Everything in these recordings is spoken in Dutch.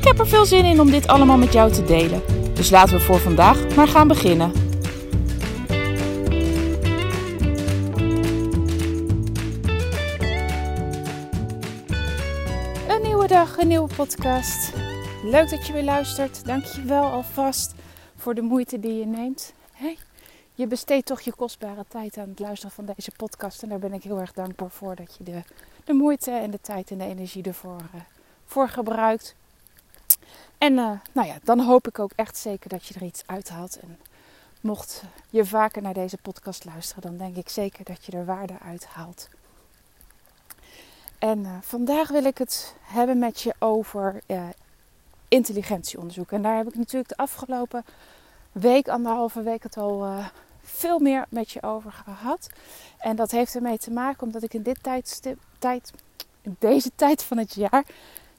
Ik heb er veel zin in om dit allemaal met jou te delen. Dus laten we voor vandaag maar gaan beginnen. Een nieuwe dag, een nieuwe podcast. Leuk dat je weer luistert. Dank je wel alvast voor de moeite die je neemt. Je besteedt toch je kostbare tijd aan het luisteren van deze podcast. En daar ben ik heel erg dankbaar voor dat je de, de moeite en de tijd en de energie ervoor uh, voor gebruikt. En uh, nou ja, dan hoop ik ook echt zeker dat je er iets uithaalt. En mocht je vaker naar deze podcast luisteren, dan denk ik zeker dat je er waarde uithaalt. En uh, vandaag wil ik het hebben met je over uh, intelligentieonderzoek. En daar heb ik natuurlijk de afgelopen week, anderhalve week het al veel meer met je over gehad. En dat heeft ermee te maken omdat ik in dit tijdstip, tijd, in deze tijd van het jaar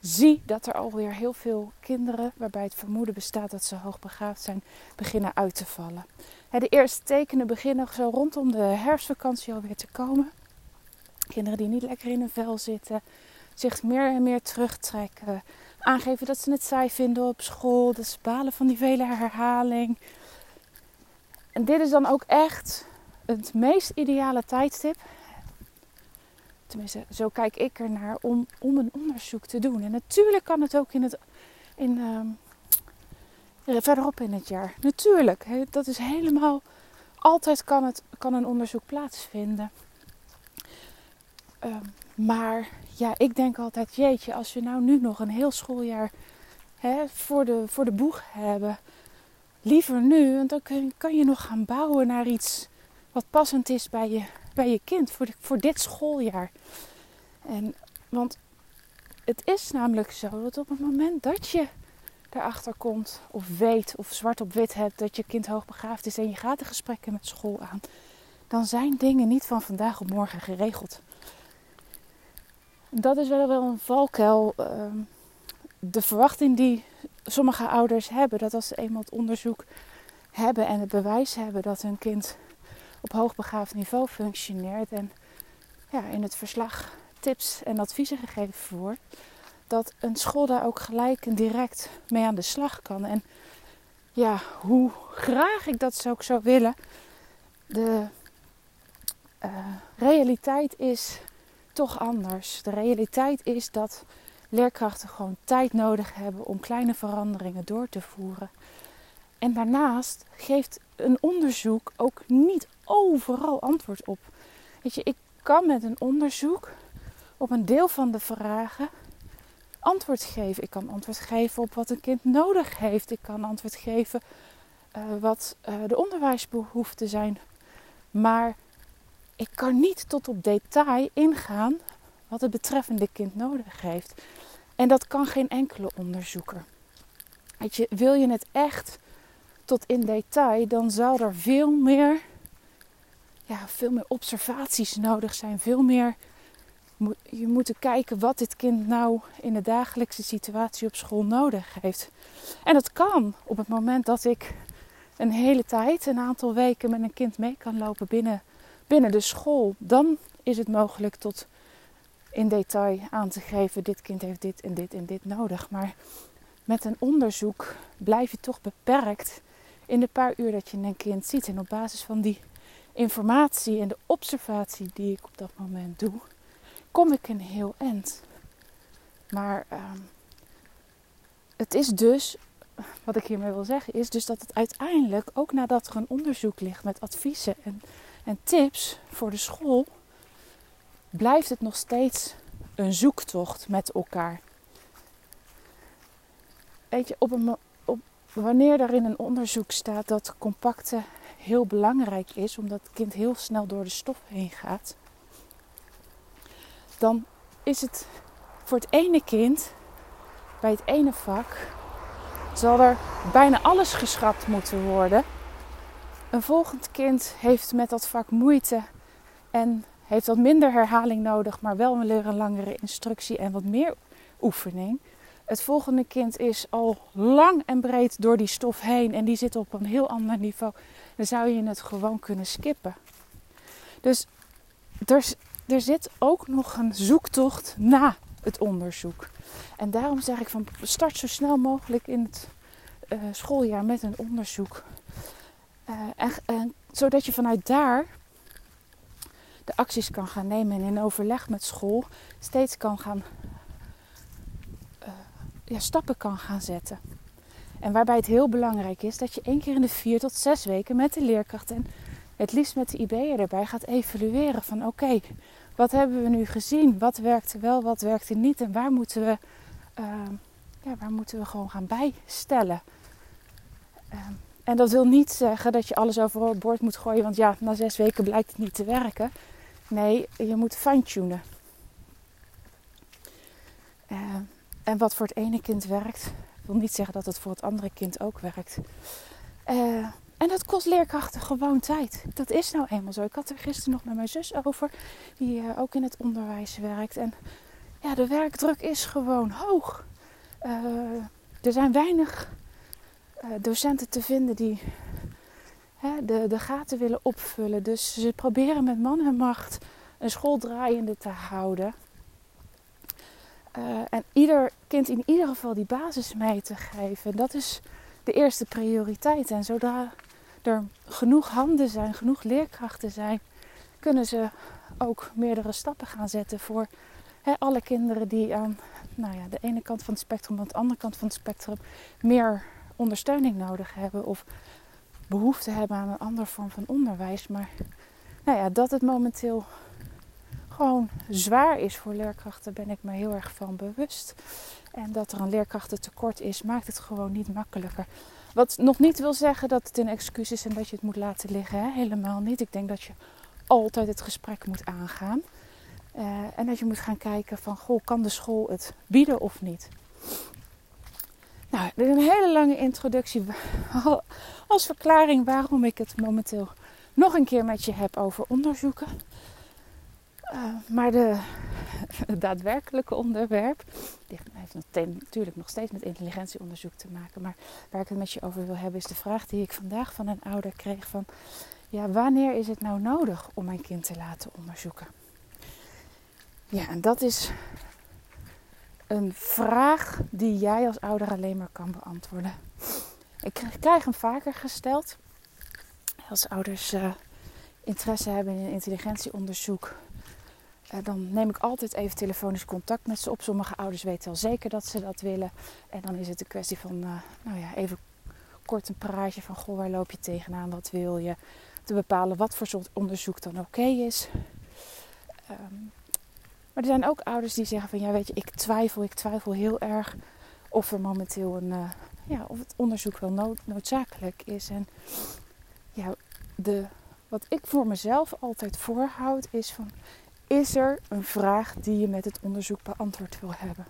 zie dat er alweer heel veel kinderen, waarbij het vermoeden bestaat dat ze hoogbegaafd zijn, beginnen uit te vallen. De eerste tekenen beginnen zo rondom de herfstvakantie alweer te komen. Kinderen die niet lekker in hun vel zitten, zich meer en meer terugtrekken, aangeven dat ze het saai vinden op school, dat ze balen van die vele herhaling. En dit is dan ook echt het meest ideale tijdstip Tenminste, zo kijk ik ernaar om, om een onderzoek te doen. En natuurlijk kan het ook in het, in, uh, verderop in het jaar. Natuurlijk, dat is helemaal. Altijd kan, het, kan een onderzoek plaatsvinden. Uh, maar ja, ik denk altijd, jeetje, als we nou nu nog een heel schooljaar hè, voor, de, voor de boeg hebben, liever nu, want dan kun, kan je nog gaan bouwen naar iets wat passend is bij je, bij je kind voor, voor dit schooljaar. En, want het is namelijk zo dat op het moment dat je erachter komt of weet of zwart op wit hebt dat je kind hoogbegaafd is en je gaat de gesprekken met school aan, dan zijn dingen niet van vandaag op morgen geregeld. Dat is wel, wel een valkuil. Uh, de verwachting die sommige ouders hebben, dat als ze eenmaal het onderzoek hebben en het bewijs hebben dat hun kind op hoogbegaafd niveau functioneert en ja, in het verslag tips en adviezen gegeven wordt, dat een school daar ook gelijk en direct mee aan de slag kan. En ja, hoe graag ik dat ook zou willen, de uh, realiteit is toch anders. De realiteit is dat leerkrachten gewoon tijd nodig hebben om kleine veranderingen door te voeren. En daarnaast geeft een onderzoek ook niet overal antwoord op. Weet je, ik kan met een onderzoek op een deel van de vragen antwoord geven. Ik kan antwoord geven op wat een kind nodig heeft. Ik kan antwoord geven uh, wat uh, de onderwijsbehoeften zijn. Maar ik kan niet tot op detail ingaan wat het betreffende kind nodig heeft. En dat kan geen enkele onderzoeker. Weet je, wil je het echt tot in detail, dan zal er veel meer, ja, veel meer observaties nodig zijn. Veel meer, je moet kijken wat dit kind nou in de dagelijkse situatie op school nodig heeft. En dat kan op het moment dat ik een hele tijd, een aantal weken met een kind mee kan lopen binnen, binnen de school. Dan is het mogelijk tot in detail aan te geven: dit kind heeft dit en dit en dit nodig. Maar met een onderzoek blijf je toch beperkt in de paar uur dat je een kind ziet. En op basis van die informatie en de observatie die ik op dat moment doe, kom ik een heel eind. Maar uh, het is dus, wat ik hiermee wil zeggen, is dus dat het uiteindelijk, ook nadat er een onderzoek ligt met adviezen en, en tips voor de school, blijft het nog steeds een zoektocht met elkaar. Weet je, op een, wanneer er in een onderzoek staat dat compacte heel belangrijk is, omdat het kind heel snel door de stof heen gaat, dan is het voor het ene kind bij het ene vak zal er bijna alles geschrapt moeten worden. Een volgend kind heeft met dat vak moeite en heeft wat minder herhaling nodig, maar wel een langere instructie en wat meer oefening. Het volgende kind is al lang en breed door die stof heen en die zit op een heel ander niveau. Dan zou je het gewoon kunnen skippen. Dus er, er zit ook nog een zoektocht na het onderzoek. En daarom zeg ik van start zo snel mogelijk in het uh, schooljaar met een onderzoek. En, en, zodat je vanuit daar de acties kan gaan nemen en in overleg met school steeds kan gaan ja, stappen kan gaan zetten. En waarbij het heel belangrijk is dat je één keer in de vier tot zes weken met de leerkracht en het liefst met de IB'er erbij gaat evalueren van oké, wat hebben we nu gezien? Wat werkte wel, wat werkte niet en waar moeten we, uh, ja, waar moeten we gewoon gaan bijstellen? Uh, en dat wil niet zeggen dat je alles overboord moet gooien, want ja, na zes weken blijkt het niet te werken. Nee, je moet fine-tunen. Uh, en wat voor het ene kind werkt, wil niet zeggen dat het voor het andere kind ook werkt. Uh, en dat kost leerkrachten gewoon tijd. Dat is nou eenmaal zo. Ik had er gisteren nog met mijn zus over, die uh, ook in het onderwijs werkt. En ja, de werkdruk is gewoon hoog. Uh, er zijn weinig docenten te vinden die hè, de, de gaten willen opvullen. Dus ze proberen met man en macht een school draaiende te houden. En ieder kind in ieder geval die basis mee te geven. Dat is de eerste prioriteit. En zodra er genoeg handen zijn, genoeg leerkrachten zijn, kunnen ze ook meerdere stappen gaan zetten voor alle kinderen die aan nou ja, de ene kant van het spectrum, aan de andere kant van het spectrum meer ondersteuning nodig hebben of behoefte hebben aan een andere vorm van onderwijs. Maar nou ja, dat het momenteel gewoon zwaar is voor leerkrachten, ben ik me heel erg van bewust. En dat er een leerkrachtentekort is, maakt het gewoon niet makkelijker. Wat nog niet wil zeggen dat het een excuus is en dat je het moet laten liggen. Hè? Helemaal niet. Ik denk dat je altijd het gesprek moet aangaan. Uh, en dat je moet gaan kijken van, goh, kan de school het bieden of niet? Nou, dit is een hele lange introductie als verklaring waarom ik het momenteel nog een keer met je heb over onderzoeken. Uh, maar de, het daadwerkelijke onderwerp, die heeft natuurlijk nog steeds met intelligentieonderzoek te maken. Maar waar ik het met je over wil hebben, is de vraag die ik vandaag van een ouder kreeg van, ja, wanneer is het nou nodig om mijn kind te laten onderzoeken? Ja, en dat is een vraag die jij als ouder alleen maar kan beantwoorden. Ik krijg hem vaker gesteld. Als ouders uh, interesse hebben in intelligentieonderzoek, dan neem ik altijd even telefonisch contact met ze op. Sommige ouders weten al zeker dat ze dat willen. En dan is het een kwestie van, uh, nou ja, even kort een praatje van, goh, waar loop je tegenaan, wat wil je? Te bepalen wat voor soort onderzoek dan oké is. Um, maar er zijn ook ouders die zeggen van, ja, weet je, ik twijfel, ik twijfel heel erg of er momenteel een, uh, ja, of het onderzoek wel nood, noodzakelijk is. En ja, de, wat ik voor mezelf altijd voorhoud is van is er een vraag die je met het onderzoek beantwoord wil hebben?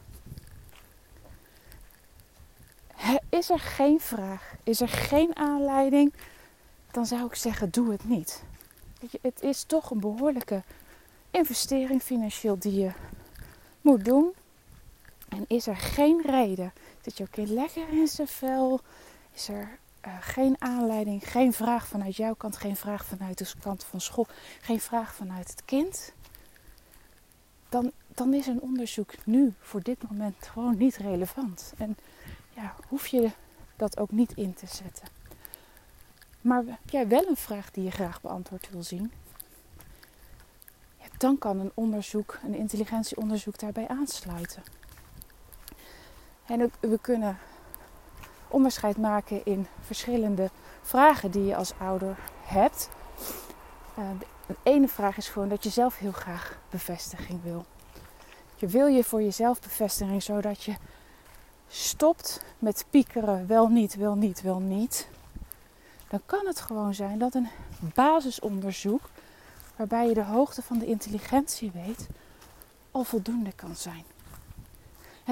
Is er geen vraag, is er geen aanleiding, dan zou ik zeggen: doe het niet. Je, het is toch een behoorlijke investering financieel die je moet doen. En is er geen reden, dat je kind lekker in zijn vel? Is er uh, geen aanleiding, geen vraag vanuit jouw kant, geen vraag vanuit de kant van school, geen vraag vanuit het kind? Dan, dan is een onderzoek nu voor dit moment gewoon niet relevant. En ja, hoef je dat ook niet in te zetten. Maar ja, wel een vraag die je graag beantwoord wil zien. Ja, dan kan een onderzoek, een intelligentieonderzoek daarbij aansluiten. En we kunnen onderscheid maken in verschillende vragen die je als ouder hebt. Uh, de ene vraag is gewoon dat je zelf heel graag bevestiging wil. Je wil je voor jezelf bevestiging zodat je stopt met piekeren wel niet, wel niet, wel niet. Dan kan het gewoon zijn dat een basisonderzoek waarbij je de hoogte van de intelligentie weet al voldoende kan zijn.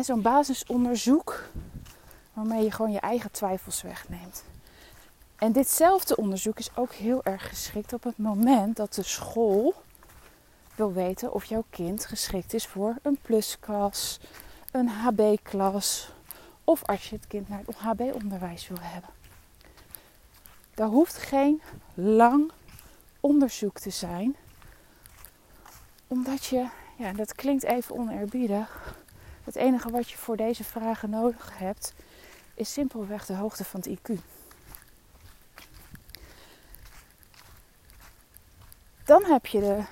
Zo'n basisonderzoek waarmee je gewoon je eigen twijfels wegneemt. En ditzelfde onderzoek is ook heel erg geschikt op het moment dat de school wil weten of jouw kind geschikt is voor een plusklas, een HB-klas of als je het kind naar het HB-onderwijs wil hebben. Daar hoeft geen lang onderzoek te zijn, omdat je, ja, dat klinkt even oneerbiedig, het enige wat je voor deze vragen nodig hebt, is simpelweg de hoogte van het IQ. Dan heb je de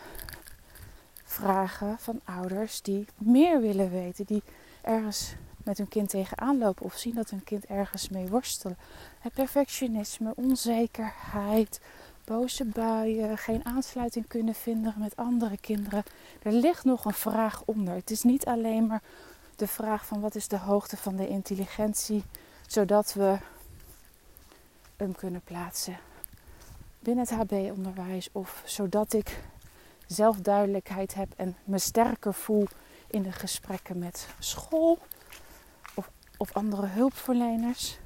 vragen van ouders die meer willen weten, die ergens met hun kind tegenaan lopen of zien dat hun kind ergens mee worstelen. Het perfectionisme, onzekerheid, boze buien, geen aansluiting kunnen vinden met andere kinderen. Er ligt nog een vraag onder. Het is niet alleen maar de vraag van wat is de hoogte van de intelligentie, zodat we hem kunnen plaatsen binnen het HB-onderwijs of zodat ik zelfduidelijkheid heb en me sterker voel in de gesprekken met school of, of andere hulpverleners.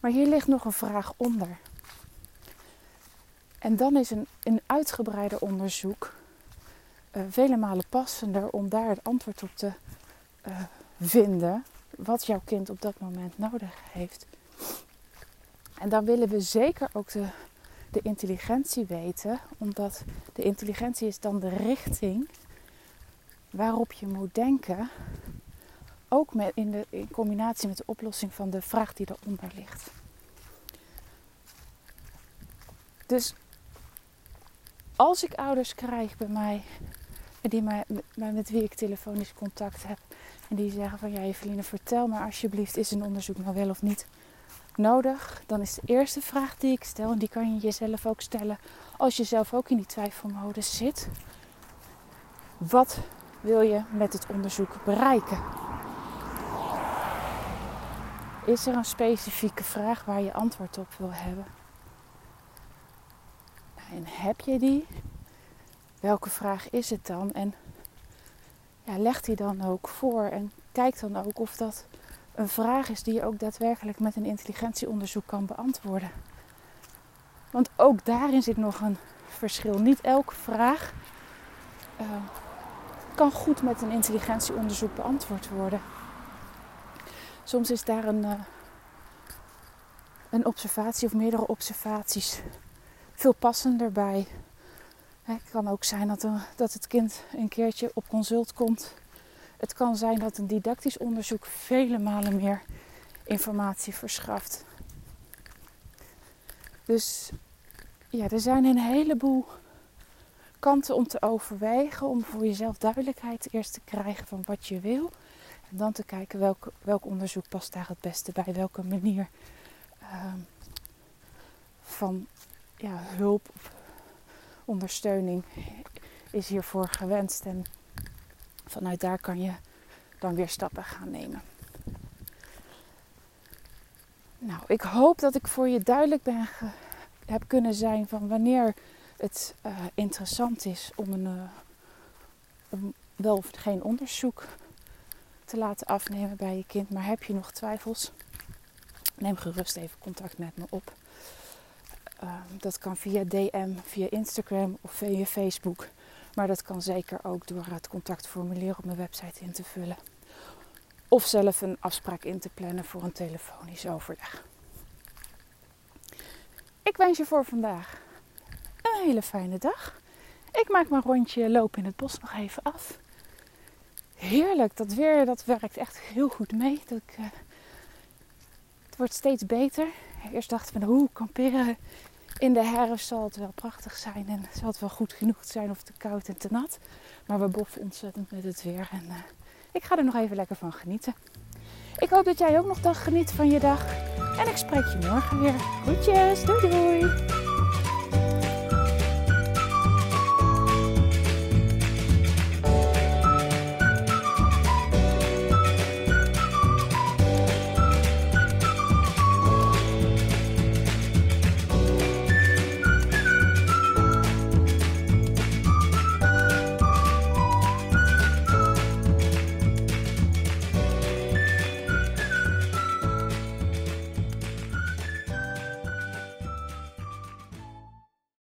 Maar hier ligt nog een vraag onder. En dan is een, een uitgebreider onderzoek uh, vele malen passender om daar het antwoord op te uh, vinden wat jouw kind op dat moment nodig heeft. En dan willen we zeker ook de, de intelligentie weten, omdat de intelligentie is dan de richting waarop je moet denken, ook met in, de, in combinatie met de oplossing van de vraag die eronder ligt. Dus als ik ouders krijg bij mij, die mij, met, wie ik telefonisch contact heb, en die zeggen van ja, Eveline, vertel me alsjeblieft, is een onderzoek nou wel of niet nodig? Dan is de eerste vraag die ik stel, en die kan je jezelf ook stellen als je zelf ook in die twijfelmodus zit. Wat wil je met het onderzoek bereiken? Is er een specifieke vraag waar je antwoord op wil hebben? En heb je die? Welke vraag is het dan? En ja, leg die dan ook voor en kijk dan ook of dat een vraag is die je ook daadwerkelijk met een intelligentieonderzoek kan beantwoorden. Want ook daarin zit nog een verschil. Niet elke vraag uh, kan goed met een intelligentieonderzoek beantwoord worden. Soms is daar een, uh, een observatie of meerdere observaties veel passender bij. Het kan ook zijn dat, een, dat het kind een keertje op consult komt. Het kan zijn dat een didactisch onderzoek vele malen meer informatie verschaft. Dus ja, er zijn een heleboel kanten om te overwegen. Om voor jezelf duidelijkheid eerst te krijgen van wat je wil. En dan te kijken welk, welk onderzoek past daar het beste bij. Welke manier uh, van ja, hulp of ondersteuning is hiervoor gewenst. En vanuit daar kan je dan weer stappen gaan nemen. Nou, ik hoop dat ik voor je duidelijk ben heb kunnen zijn van wanneer het uh, interessant is om, een, om wel of geen onderzoek te laten afnemen bij je kind. Maar heb je nog twijfels? Neem gerust even contact met me op. Uh, dat kan via DM, via Instagram of via Facebook. Maar dat kan zeker ook door het contactformulier op mijn website in te vullen. Of zelf een afspraak in te plannen voor een telefonisch overleg. Ik wens je voor vandaag een hele fijne dag. Ik maak mijn rondje lopen in het bos nog even af. Heerlijk, dat weer dat werkt echt heel goed mee. Dat ik, uh, het wordt steeds beter. Eerst dachten we, hoe kamperen in de herfst zal het wel prachtig zijn en zal het wel goed genoeg zijn of te koud en te nat. Maar we boffen ontzettend met het weer en uh, ik ga er nog even lekker van genieten. Ik hoop dat jij ook nog dag geniet van je dag. En ik spreek je morgen weer. Groetjes, doei doei!